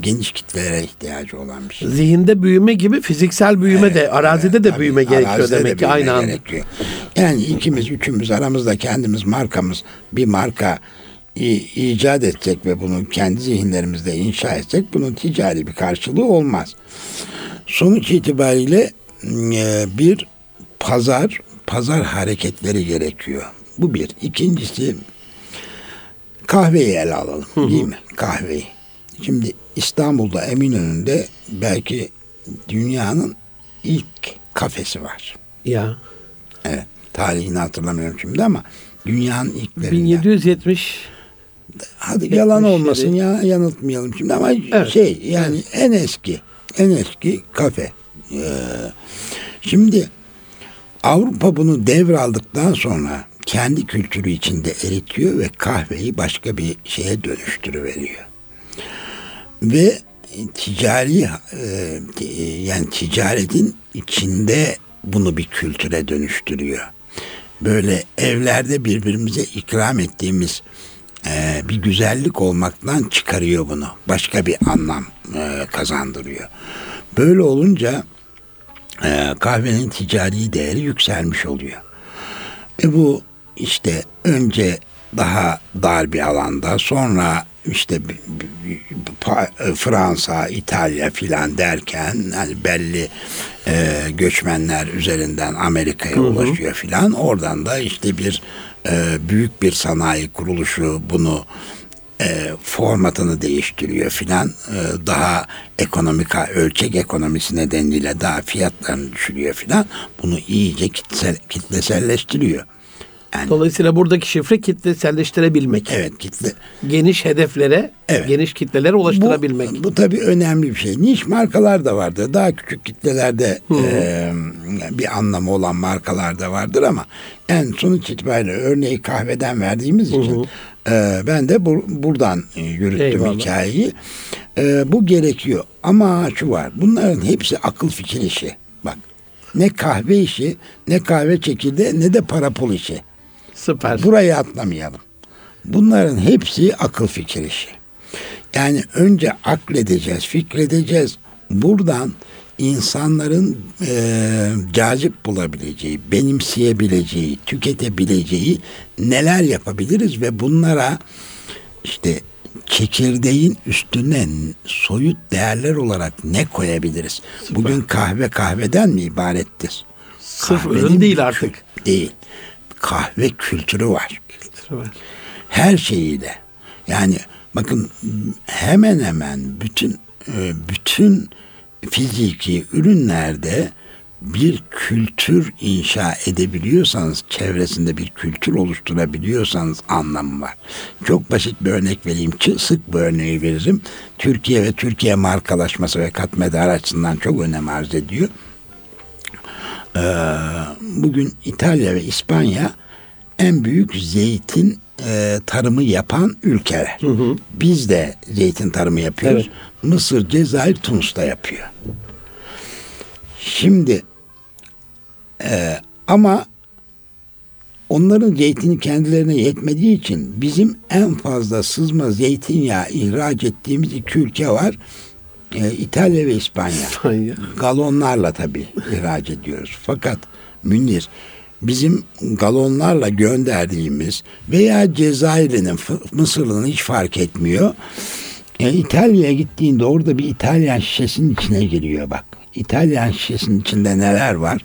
geniş kitlelere ihtiyacı olan bir şey. Zihinde büyüme gibi fiziksel büyüme evet, de arazide evet, de büyüme gerekiyor demek de ki aynı anda. Gerekiyor. Yani ikimiz üçümüz aramızda kendimiz markamız bir marka icat edecek ve bunu kendi zihinlerimizde inşa etsek bunun ticari bir karşılığı olmaz. Sonuç itibariyle e, bir pazar pazar hareketleri gerekiyor. Bu bir. İkincisi kahveyi ele alalım. Değil mi? Kahveyi. Şimdi İstanbul'da Eminönü'nde belki dünyanın ilk kafesi var. Ya. Evet. Tarihini hatırlamıyorum şimdi ama dünyanın ilklerinden. 1770 Hadi yalan olmasın ya yanıltmayalım şimdi ama evet. şey yani evet. en eski en eski kafe. Ee, şimdi Avrupa bunu devraldıktan sonra kendi kültürü içinde eritiyor ve kahveyi başka bir şeye dönüştürüveriyor ve ticari e, yani ticaretin içinde bunu bir kültüre dönüştürüyor. Böyle evlerde birbirimize ikram ettiğimiz e, bir güzellik olmaktan çıkarıyor bunu. Başka bir anlam e, kazandırıyor. Böyle olunca e, kahvenin ticari değeri yükselmiş oluyor. E bu işte önce daha dar bir alanda sonra işte e, Fransa, İtalya filan derken hani belli e, göçmenler üzerinden Amerika'ya ulaşıyor filan. Oradan da işte bir e, büyük bir sanayi kuruluşu bunu e, formatını değiştiriyor filan. E, daha ekonomik ölçek ekonomisi nedeniyle daha fiyatlarını düşürüyor filan. Bunu iyice kitlesel, kitleselleştiriyor. Yani Dolayısıyla buradaki şifre kitleselleştirebilmek. evet kitle Geniş hedeflere, Evet. geniş kitlelere ulaştırabilmek. Bu, bu tabii önemli bir şey. Niş markalar da vardır. Daha küçük kitlelerde e, bir anlamı olan markalar da vardır ama en sonuç itibariyle örneği kahveden verdiğimiz için e, ben de bur- buradan yürüttüm Eyvallah. hikayeyi. E, bu gerekiyor. Ama şu var. Bunların hepsi akıl fikir işi. Bak ne kahve işi, ne kahve çekirdeği, ne de para pul işi. Süper. Burayı atlamayalım. Bunların hepsi akıl fikir işi. Yani önce akledeceğiz, fikredeceğiz. Buradan insanların eee cazip bulabileceği, benimseyebileceği, tüketebileceği neler yapabiliriz ve bunlara işte çekirdeğin üstüne soyut değerler olarak ne koyabiliriz? Bugün kahve kahveden mi ibarettir? Sırf Kahvenin ürün değil artık. Değil. Kahve kültürü var Süper. her şeyiyle. Yani bakın hemen hemen bütün e, bütün fiziki ürünlerde bir kültür inşa edebiliyorsanız, çevresinde bir kültür oluşturabiliyorsanız anlamı var. Çok basit bir örnek vereyim. Sık bir örneği veririm. Türkiye ve Türkiye markalaşması ve katma açısından çok önem arz ediyor. Ee, bugün İtalya ve İspanya en büyük zeytin e, tarımı yapan ülkeler. Biz de zeytin tarımı yapıyoruz. Mısır, Cezayir, Tunus da yapıyor. Şimdi e, ama onların zeytini kendilerine yetmediği için bizim en fazla sızma zeytinyağı ihraç ettiğimiz iki ülke var. E, İtalya ve İspanya İspanya. galonlarla tabii ihraç ediyoruz. Fakat Münir bizim galonlarla gönderdiğimiz veya Cezayir'in, Mısır'ın hiç fark etmiyor. E, İtalya'ya gittiğinde orada bir İtalyan şişesinin içine giriyor bak. İtalyan şişesinin içinde neler var?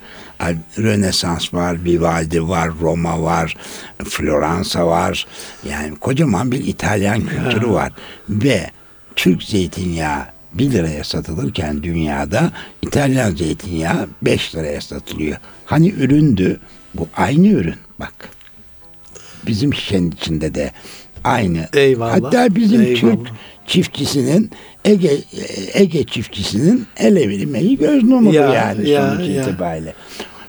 Rönesans var, Vivaldi var, Roma var, Floransa var. Yani kocaman bir İtalyan kültürü var. Ve Türk zeytinyağı 1 liraya satılırken dünyada İtalyan zeytinyağı 5 liraya satılıyor. Hani üründü? Bu aynı ürün bak. Bizim şişenin içinde de aynı. Eyvallah, Hatta bizim eyvallah. Türk çiftçisinin Ege Ege çiftçisinin el emeği göz numudur Ya, yani ya, sonuç ya. itibariyle.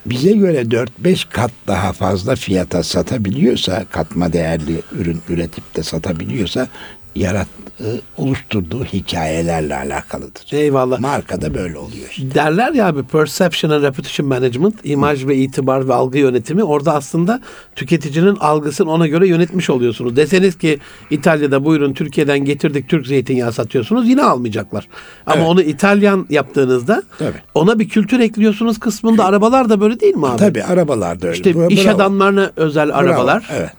Bize göre 4-5 kat daha fazla fiyata satabiliyorsa, katma değerli ürün üretip de satabiliyorsa yarat e, oluşturduğu hikayelerle alakalıdır. Eyvallah. Marka da böyle oluyor işte. Derler ya abi perception and reputation management, imaj ve itibar ve algı yönetimi. Orada aslında tüketicinin algısını ona göre yönetmiş oluyorsunuz. Deseniz ki İtalya'da bu ürün Türkiye'den getirdik Türk zeytinyağı satıyorsunuz yine almayacaklar. Ama Evet. onu İtalyan yaptığınızda Tabii. ona bir kültür ekliyorsunuz kısmında arabalar da böyle değil mi abi? Tabii arabalar da öyle. İşte Bra- iş bravo. adamlarına özel arabalar. Evet.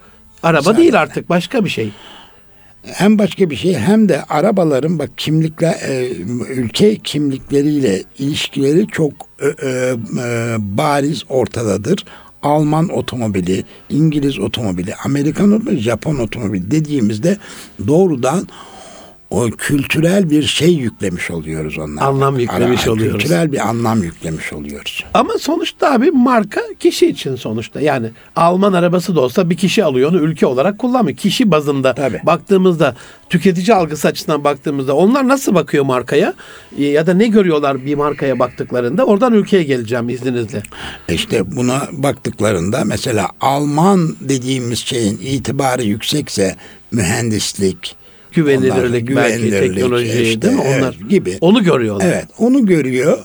Araba Mesela- değil artık başka bir şey. Hem başka bir şey hem de arabaların bak kimlikler e, ülke kimlikleriyle ilişkileri çok e, e, e, bariz ortadadır. Alman otomobili, İngiliz otomobili, Amerikan otomobili, Japon otomobili dediğimizde doğrudan o kültürel bir şey yüklemiş oluyoruz onlara. Anlam yüklemiş Ara- oluyoruz. Kültürel bir anlam yüklemiş oluyoruz. Ama sonuçta abi marka kişi için sonuçta. Yani Alman arabası da olsa bir kişi alıyor onu ülke olarak kullanmıyor. Kişi bazında Tabii. baktığımızda tüketici algısı açısından baktığımızda onlar nasıl bakıyor markaya E, ya da ne görüyorlar bir markaya baktıklarında oradan ülkeye geleceğim izninizle. İşte buna baktıklarında mesela Alman dediğimiz şeyin itibarı yüksekse mühendislik, Güvenilirlik ondan- belki teknoloji işte, değil mi evet, onlar gibi. onu görüyorlar. Evet onu görüyor.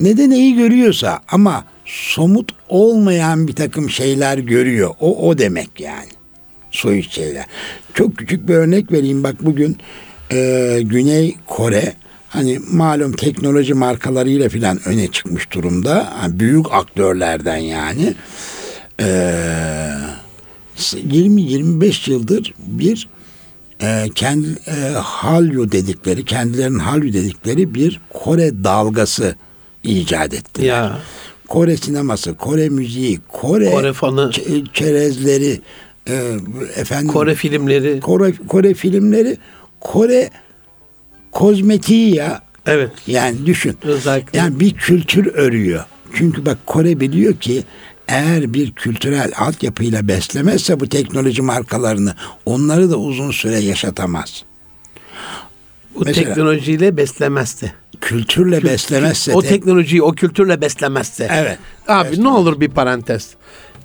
Ne de neyi görüyorsa ama somut olmayan bir takım şeyler görüyor. O o demek yani. Soyut şeyler. Çok küçük bir örnek vereyim. Bak bugün e, Güney Kore hani malum teknoloji markalarıyla filan öne çıkmış durumda. Yani büyük aktörlerden yani. Ee, 20-25 yıldır bir e, kendi e, Hallyu dedikleri, kendilerinin Hallyu dedikleri bir Kore dalgası icat etti. Ya Kore sineması, Kore müziği, Kore, Kore fanı. ç- çerezleri, e, efendim Kore filmleri. Kore, Kore filmleri, Kore kozmetiği ya. Evet. Yani düşün. Özellikle. Yani bir kültür örüyor. Çünkü bak Kore biliyor ki eğer bir kültürel altyapıyla beslemezse bu teknoloji markalarını onları da uzun süre yaşatamaz. Bu Mesela- teknolojiyle beslemezse. Kültürle beslemezse o tek- teknolojiyi o kültürle beslemezse. Evet. Abi Beslemez. ne olur bir parantez.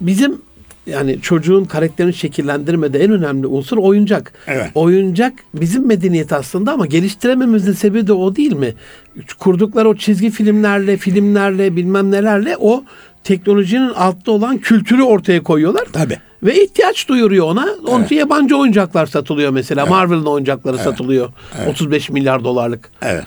Bizim yani çocuğun karakterini şekillendirmede en önemli unsur oyuncak. Evet. Oyuncak bizim medeniyet aslında ama geliştirememizin sebebi de o değil mi? Kurdukları o çizgi filmlerle, filmlerle, bilmem nelerle o teknolojinin altta olan kültürü ortaya koyuyorlar. Tabii. Ve ihtiyaç duyuruyor ona. Onun için yabancı oyuncaklar satılıyor mesela. Marvel'ın oyuncakları satılıyor. 35 milyar dolarlık. Evet.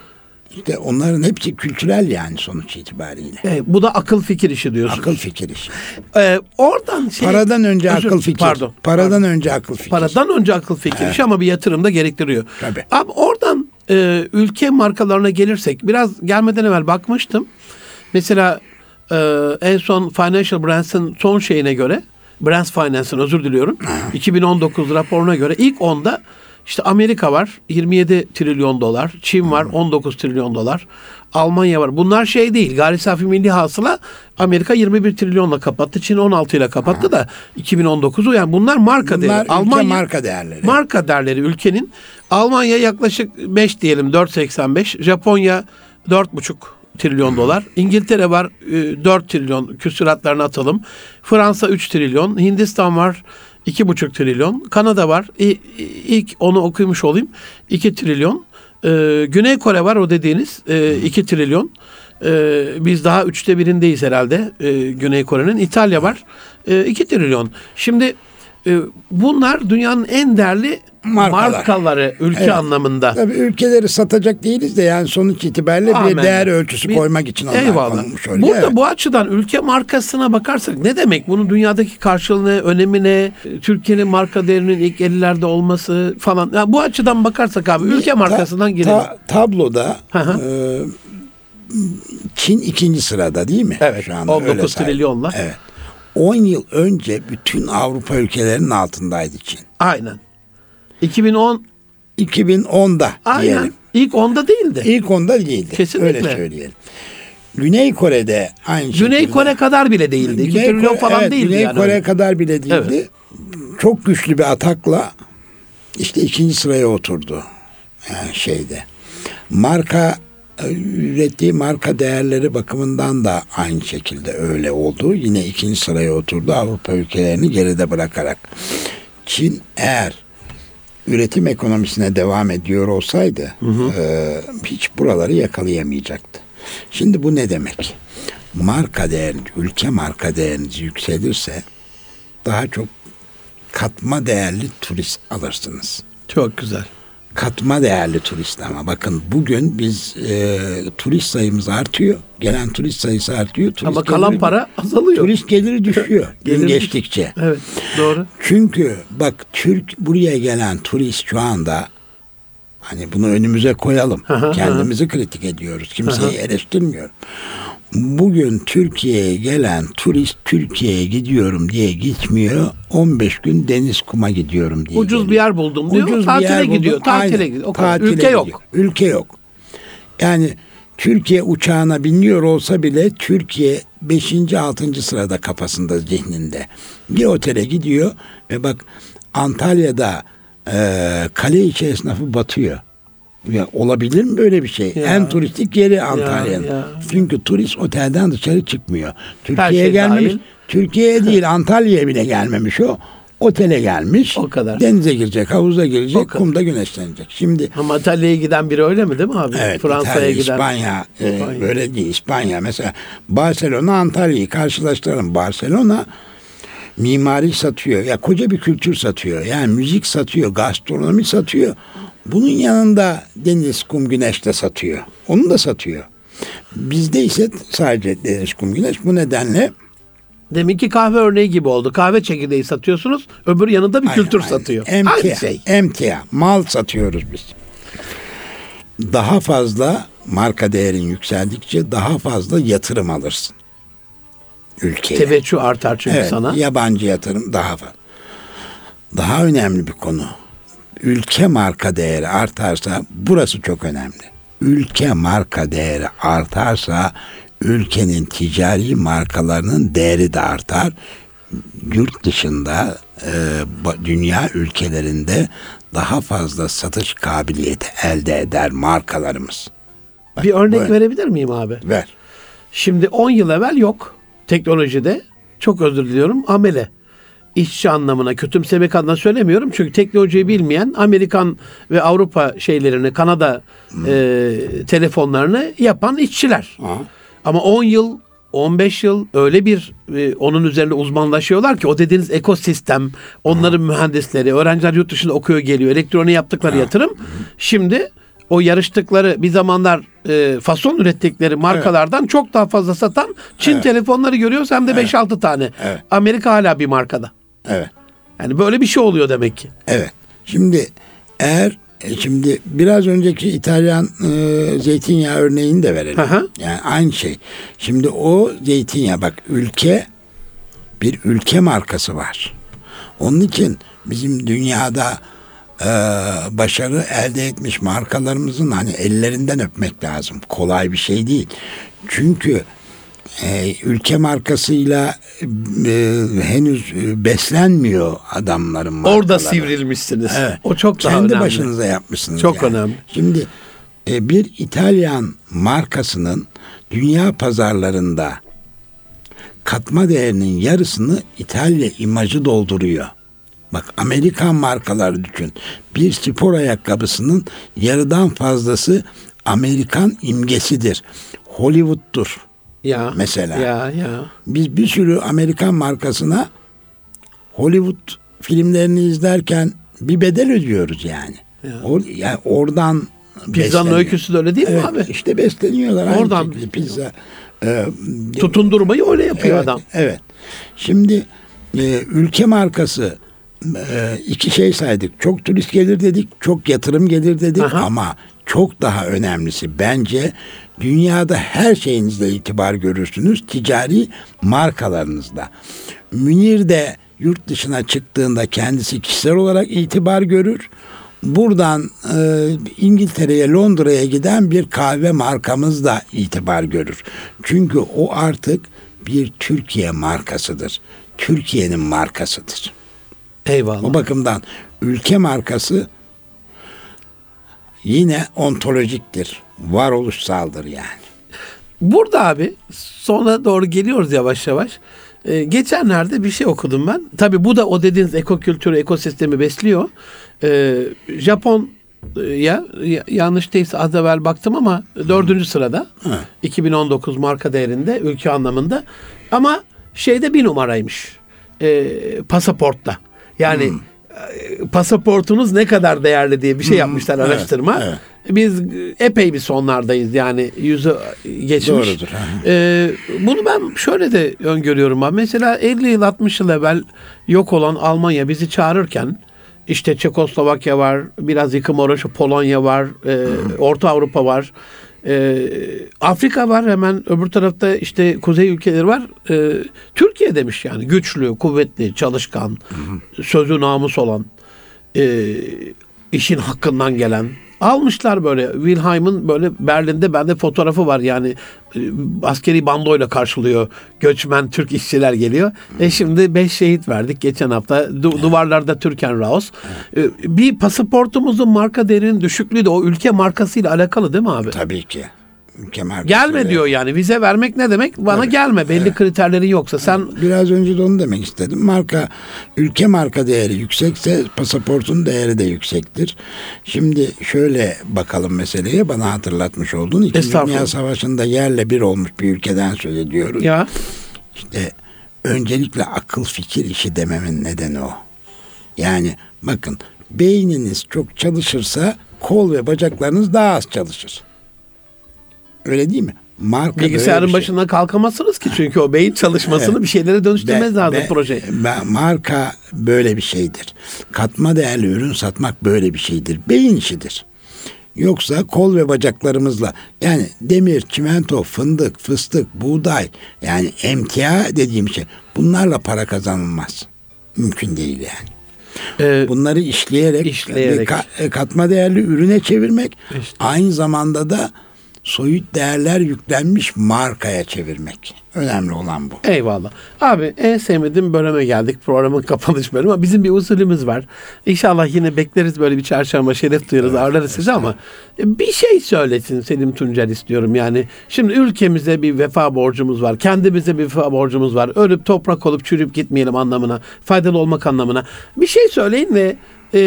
İşte onların hepsi kültürel yani sonuç itibariyle. E, bu da akıl fikir işi diyorsun. Akıl fikir işi. E, oradan şey, Paradan önce Özür- akıl fikir. Pardon. Paradan önce akıl fikir. Paradan önce akıl fikir işi ama bir yatırım da gerektiriyor. Tabii. Abi oradan e, ülke markalarına gelirsek biraz gelmeden evvel bakmıştım. Mesela e, en son Financial Brands'ın son şeyine göre Brands Finance'ın özür diliyorum. 2019 raporuna göre ilk onda işte Amerika var 27 trilyon dolar, Çin var 19 trilyon dolar, Almanya var. Bunlar şey değil. Gayri safi milli hasıla Amerika 21 trilyonla kapattı. Çin 16 ile kapattı da 2019'u yani bunlar marka Bunlar değeri. ülke Almanya marka değerleri. Marka değerleri ülkenin Almanya yaklaşık 5 diyelim 4.85, Japonya 4.5 trilyon dolar. İngiltere var e, 4 trilyon küsuratlarını atalım. Fransa 3 trilyon, Hindistan var 2,5 trilyon, Kanada var ilk onu okumuş olayım 2 trilyon. E, Güney Kore var o dediğiniz e, 2 trilyon. E, biz daha üçte birindeyiz herhalde e, Güney Kore'nin. İtalya var e, 2 trilyon. Şimdi e, bunlar dünyanın en değerli Markalar. markaları ülke Evet. anlamında. Tabii ülkeleri satacak değiliz de yani sonuç itibariyle bir Amenna. değer ölçüsü Bir- koymak için onlar Eyvallah. konulmuş öyle. Burada Evet. bu açıdan ülke markasına bakarsak ne demek? Bunun dünyadaki karşılığını, önemi ne? Türkiye'nin marka değerinin ilk 50'lerde olması falan. Ya bu açıdan bakarsak abi ülke Ta- markasından girelim. ta- tabloda Hı hı. e, Çin ikinci sırada değil mi? Evet, Şu anda 19 öyle say- trilyonla. Evet. 10 yıl önce bütün Avrupa ülkelerinin altındaydı Çin. Aynen. 2010 2010'da aynen. diyelim. İlk onda değildi. İlk onda değildi. Kesinlikle. Öyle söyleyelim. Güney Kore'de aynı Güney şekilde. Kore kadar bile değildi. 2 Güney trilyon Kore- falan evet, değildi Güney yani. Kore kadar bile değildi. Evet. Çok güçlü bir atakla işte ikinci sıraya oturdu. Yani şeyde. Marka ürettiği marka değerleri bakımından da aynı şekilde öyle oldu. Yine ikinci sıraya oturdu Avrupa ülkelerini geride bırakarak. Çin eğer üretim ekonomisine devam ediyor olsaydı e, hiç buraları yakalayamayacaktı. Şimdi bu ne demek? Marka değeriniz, ülke marka değeriniz yükselirse daha çok katma değerli turist alırsınız. Çok güzel. Katma değerli turist ama bakın bugün biz e, turist sayımız artıyor. Gelen turist sayısı artıyor. Turist Ama kalan geliri- para azalıyor. Turist geliri düşüyor gün geçtikçe. Evet, doğru. Çünkü bak Türk buraya gelen turist şu anda hani bunu önümüze koyalım. Kendimizi kritik ediyoruz. Kimseyi eleştirmiyorum. Bugün Türkiye'ye gelen turist Türkiye'ye gidiyorum diye gitmiyor. 15 gün deniz kuma gidiyorum diye. Ucuz geliyor. bir yer buldum diyor. Ucuz bir tatile yer buldum. gidiyor. Tatile Aynen. gidiyor. O. Tatile Ülke yok. gidiyor. Ülke yok. Yani Türkiye uçağına biniyor olsa bile Türkiye 5. 6. sırada kafasında zihninde. Bir otele gidiyor ve bak Antalya'da e, kale içi esnafı batıyor. Ya olabilir mi böyle bir şey? Ya. En turistik yeri Antalya'nın. ya. Çünkü turist otelden dışarı çıkmıyor. Türkiye'ye şey gelmemiş. dahil. Türkiye'ye değil Antalya'ya bile gelmemiş o. Otele gelmiş. O kadar. Denize girecek, havuza girecek, kumda güneşlenecek. Şimdi Ama Antalya'ya giden biri öyle mi değil mi abi? Evet, Fransa'ya giden. İspanya, e, İspanya. böyle değil. İspanya mesela Barcelona, Antalya'yı karşılaştıralım. Barcelona mimari satıyor. Ya koca bir kültür satıyor. Yani müzik satıyor, gastronomi satıyor. Bunun yanında deniz, kum, güneş de satıyor. Onu da satıyor. Bizde ise sadece deniz, kum, güneş. Bu nedenle Deminki kahve örneği gibi oldu. Kahve çekirdeği satıyorsunuz. Öbür yanında bir kültür Aynen, aynen. satıyor. Emtia, Aynı şey. emtia. Mal satıyoruz biz. Daha fazla marka değerin yükseldikçe daha fazla yatırım alırsın. Ülkeye. Teveccüh artar çünkü Evet, sana. yabancı yatırım daha fazla. Daha önemli bir konu. Ülke marka değeri artarsa burası çok önemli. Ülke marka değeri artarsa ülkenin ticari markalarının değeri de artar. Yurt dışında e, dünya ülkelerinde daha fazla satış kabiliyeti elde eder markalarımız. Bak, Bir örnek böyle. verebilir miyim abi? Ver. Şimdi 10 yıl evvel yok teknolojide. Çok özür diliyorum. Amele. İşçi anlamına, kötümsemek adına söylemiyorum. Çünkü teknolojiyi bilmeyen Amerikan ve Avrupa şeylerini, Kanada e, telefonlarını yapan işçiler. Aha. Ama 10 yıl, 15 yıl öyle bir e, onun üzerine uzmanlaşıyorlar ki o dediğiniz ekosistem, onların mühendisleri, öğrenciler yurt dışında okuyor geliyor, elektroniğe yaptıkları yatırım. Şimdi o yarıştıkları bir zamanlar e, fason ürettikleri markalardan çok daha fazla satan Çin Evet. telefonları görüyoruz hem de 5-6 tane. Evet. Amerika hala bir markada. Evet. Yani böyle bir şey oluyor demek ki. Evet. Şimdi eğer e, şimdi biraz önceki İtalyan e, zeytinyağı örneğini de verelim. Hı. Yani aynı şey. Şimdi o zeytinyağı bak ülke bir ülke markası var. Onun için bizim dünyada e, başarı elde etmiş markalarımızın hani ellerinden öpmek lazım. Kolay bir şey değil. Çünkü e, ülke markasıyla e, henüz e, beslenmiyor adamların markaları. Orada sivrilmişsiniz. Evet. O çok daha Kendi önemli. başınıza yapmışsınız. Çok yani. önemli. Şimdi e, bir İtalyan markasının dünya pazarlarında katma değerinin yarısını İtalya imajı dolduruyor. Bak Amerikan markaları düşün. Bir spor ayakkabısının yarıdan fazlası Amerikan imgesidir. Hollywood'dur. Ya, Mesela. Ya ya. Biz bir sürü Amerikan markasına Hollywood filmlerini izlerken bir bedel ödüyoruz yani. O, yani oradan Pizzanın öyküsü de öyle değil mi Evet, abi? işte besleniyorlar. Oradan- pizza. e, Tutundurmayı öyle yapıyor evet, adam. Evet. Şimdi e, ülke markası e, iki şey saydık. Çok turist gelir dedik, çok yatırım gelir dedik Aha. ama çok daha önemlisi bence dünyada her şeyinizle itibar görürsünüz. Ticari markalarınızda. Münir de yurt dışına çıktığında kendisi kişisel olarak itibar görür. Buradan e, İngiltere'ye, Londra'ya giden bir kahve markamız da itibar görür. Çünkü o artık bir Türkiye markasıdır. Türkiye'nin markasıdır. Eyvallah. O bakımdan ülke markası yine ontolojiktir. Varoluşsaldır yani. Burada abi sona doğru geliyoruz yavaş yavaş. Ee, geçenlerde bir şey okudum ben. Tabii bu da o dediğiniz ekokültürü, ekosistemi besliyor. Ee, Japon e, ya ya- yanlış değilse az evvel baktım ama dördüncü sırada. 2019 marka değerinde ülke anlamında. Ama şeyde bir numaraymış. Ee, pasaportta. Yani e, pasaportunuz ne kadar değerli diye bir şey yapmışlar evet, araştırma. evet. Biz epey bir sonlardayız yani yüzü geçmiş. Doğrudur. Ee, bunu ben şöyle de öngörüyorum abi. Mesela 50 yıl 60 yıl evvel yok olan Almanya bizi çağırırken işte Çekoslovakya var, biraz yıkım orası Polonya var, e, Orta Avrupa var. E, Afrika var hemen öbür tarafta işte kuzey ülkeleri var. E, Türkiye demiş yani güçlü, kuvvetli, çalışkan, sözü namus olan e, işin hakkından gelen almışlar böyle Wilhelm'in böyle Berlin'de bende fotoğrafı var yani e, askeri bandoyla karşılıyor göçmen Türk işçiler geliyor. E şimdi beş şehit verdik geçen hafta Du- duvarlarda Türken Raus. E, bir pasaportumuzun marka değerinin düşüklüğü de o ülke markasıyla alakalı değil mi abi? Tabii ki. Markası. Gelme öyle. diyor yani vize vermek ne demek? Bana gelme belli kriterlerin yoksa sen Biraz önce de onu demek istedim. Marka, ülke marka değeri yüksekse pasaportun değeri de yüksektir. Şimdi şöyle bakalım meseleye bana hatırlatmış oldun. İkinci. Dünya Savaşı'nda yerle bir olmuş bir ülkeden söz ediyoruz. ya İşte öncelikle akıl fikir işi dememin nedeni o. Yani bakın beyniniz çok çalışırsa kol ve bacaklarınız daha az çalışır. Öyle değil mi? Marka Bilgisayarın şey. başından kalkamazsınız ki çünkü o beyin çalışmasını Evet. bir şeylere dönüştürmez Be- lazım be- proje. be- marka böyle bir şeydir. Katma değerli ürün satmak böyle bir şeydir. Beyin işidir. Yoksa kol ve bacaklarımızla yani demir, çimento, fındık, fıstık, buğday yani emtia dediğim şey bunlarla para kazanılmaz. Mümkün değil yani. Ee, Bunları işleyerek, İşleyerek. ka- e, katma değerli ürüne çevirmek İşte. aynı zamanda da soyut değerler yüklenmiş markaya çevirmek. Önemli olan bu. Eyvallah. Abi en sevmediğim bölüme geldik. Programın kapanış bölümü. Ama bizim bir usulümüz var. İnşallah yine bekleriz böyle bir çarşamba şeref duyarız ağırlarız sizi ama e, bir şey söylesin Selim Tuncel istiyorum. Yani şimdi ülkemize bir vefa borcumuz var. Kendimize bir vefa borcumuz var. Ölüp toprak olup çürüyüp gitmeyelim anlamına. Faydalı olmak anlamına. Bir şey söyleyin ve e,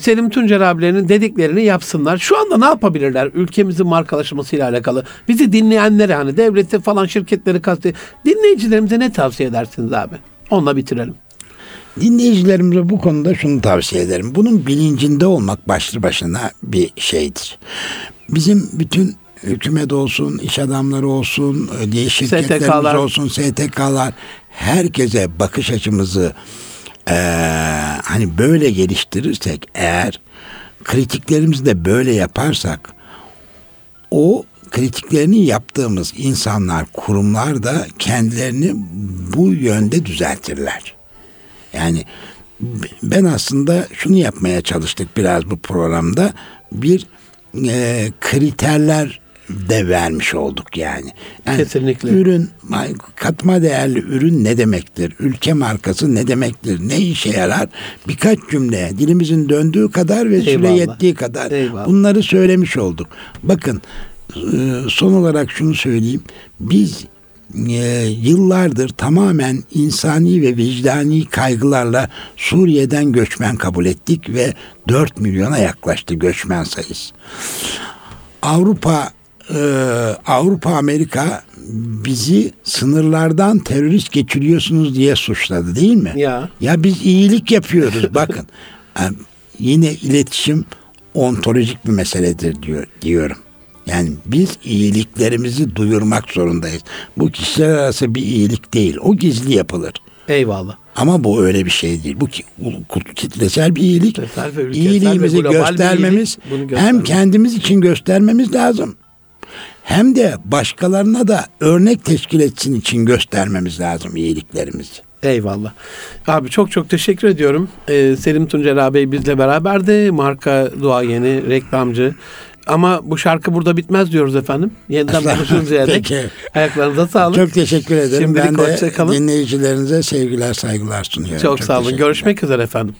Selim Tuncer abilerinin dediklerini yapsınlar. Şu anda ne yapabilirler ülkemizin markalaşmasıyla alakalı? Bizi dinleyenlere hani devleti falan şirketleri kastı dinleyicilerimize ne tavsiye edersiniz abi? Onunla bitirelim. Dinleyicilerimize bu konuda şunu tavsiye ederim. Bunun bilincinde olmak başlı başına bir şeydir. Bizim bütün hükümet olsun, iş adamları olsun, diye şirketlerimiz STK'lar. olsun, STK'lar herkese bakış açımızı eee, hani böyle geliştirirsek eğer kritiklerimizi de böyle yaparsak o kritiklerini yaptığımız insanlar, kurumlar da kendilerini bu yönde düzeltirler. Yani ben aslında şunu yapmaya çalıştık biraz bu programda. Bir e, kriterler de vermiş olduk yani. yani. Kesinlikle. Ürün, katma değerli ürün ne demektir? Ülke markası ne demektir? Ne işe yarar? Birkaç cümle dilimizin döndüğü kadar ve süre Eyvallah. yettiği kadar Eyvallah. bunları söylemiş olduk. Bakın e, son olarak şunu söyleyeyim. Biz e, yıllardır tamamen insani ve vicdani kaygılarla Suriye'den göçmen kabul ettik ve 4 milyona yaklaştı göçmen sayısı. Avrupa e, Avrupa Amerika bizi sınırlardan terörist geçiriyorsunuz diye suçladı değil mi? Ya. Ya biz iyilik yapıyoruz bakın. Yani yine iletişim ontolojik bir meseledir diyor diyorum. Yani biz iyiliklerimizi duyurmak zorundayız. Bu kişiler arası bir iyilik değil. O gizli yapılır. Eyvallah. Ama bu öyle bir şey değil. Bu ki- kitlesel bir iyilik. Kitlesel İyiliğimizi göstermemiz, iyilik. Bunu hem kendimiz için göstermemiz lazım. Hem de başkalarına da örnek teşkil etsin için göstermemiz lazım iyiliklerimizi. Eyvallah. Abi çok çok teşekkür ediyorum. Ee, Selim Tuncer abi bizle beraberdi. Marka duayeni, reklamcı. Ama bu şarkı burada bitmez diyoruz efendim. Yeniden buluşuncaya dek. Ayaklarınıza sağlık. Çok teşekkür ederim. Şimdilik ben de dinleyicilerinize sevgiler saygılar sunuyorum. Çok, sağ olun. Görüşmek üzere efendim.